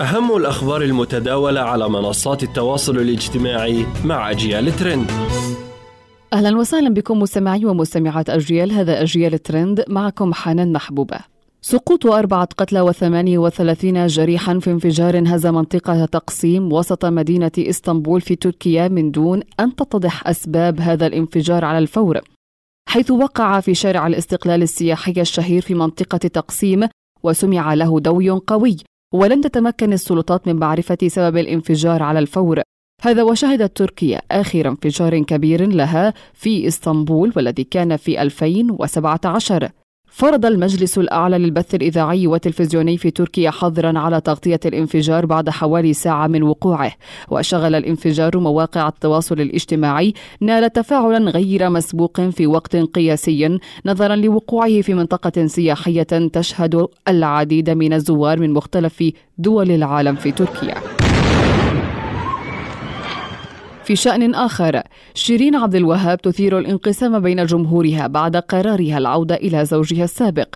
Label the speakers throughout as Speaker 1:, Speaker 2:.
Speaker 1: أهم الأخبار المتداولة على منصات التواصل الاجتماعي مع أجيال ترند.
Speaker 2: أهلا وسهلا بكم مستمعي ومستمعات أجيال هذا أجيال ترند معكم حنان محبوبة. سقوط أربعة قتلى وثمانية وثلاثين جريحا في انفجار هز منطقة تقسيم وسط مدينة إسطنبول في تركيا من دون أن تتضح أسباب هذا الانفجار على الفور. حيث وقع في شارع الاستقلال السياحي الشهير في منطقة تقسيم وسمع له دوي قوي. ولم تتمكن السلطات من معرفة سبب الانفجار على الفور. هذا وشهدت تركيا آخر انفجار كبير لها في إسطنبول والذي كان في 2017 فرض المجلس الأعلى للبث الإذاعي والتلفزيوني في تركيا حظرا على تغطية الانفجار بعد حوالي ساعة من وقوعه وشغل الانفجار مواقع التواصل الاجتماعي نال تفاعلا غير مسبوق في وقت قياسي نظرا لوقوعه في منطقة سياحية تشهد العديد من الزوار من مختلف دول العالم في تركيا. في شأن آخر. شيرين عبد الوهاب تثير الانقسام بين جمهورها بعد قرارها العودة إلى زوجها السابق.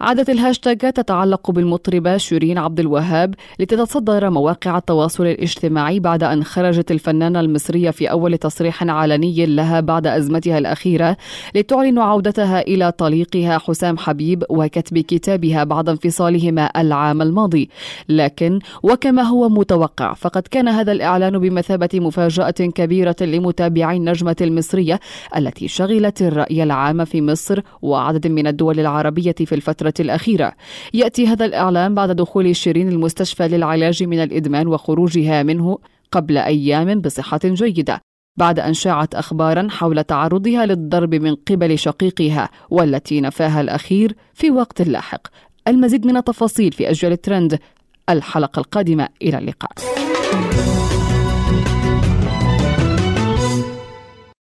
Speaker 2: عادت الهاشتاجات تتعلق بالمطربة شيرين عبد الوهاب لتتصدر مواقع التواصل الاجتماعي بعد أن خرجت الفنانة المصرية في أول تصريح علني لها بعد أزمتها الأخيرة لتعلن عودتها إلى طليقها حسام حبيب وكتب كتابها بعد انفصالهما العام الماضي. لكن وكما هو متوقع فقد كان هذا الإعلان بمثابة مفاجأة كبيرة لمتابعي النجمة المصرية التي شغلت الرأي العام في مصر وعدد من الدول العربية في الفترة الأخيرة. يأتي هذا الإعلان بعد دخول شيرين المستشفى للعلاج من الإدمان وخروجها منه قبل أيام بصحة جيدة بعد أن شاعت أخبارا حول تعرضها للضرب من قبل شقيقها والتي نفاها الأخير في وقت لاحق. المزيد من التفاصيل في أجيال الترند الحلقة القادمة. إلى اللقاء.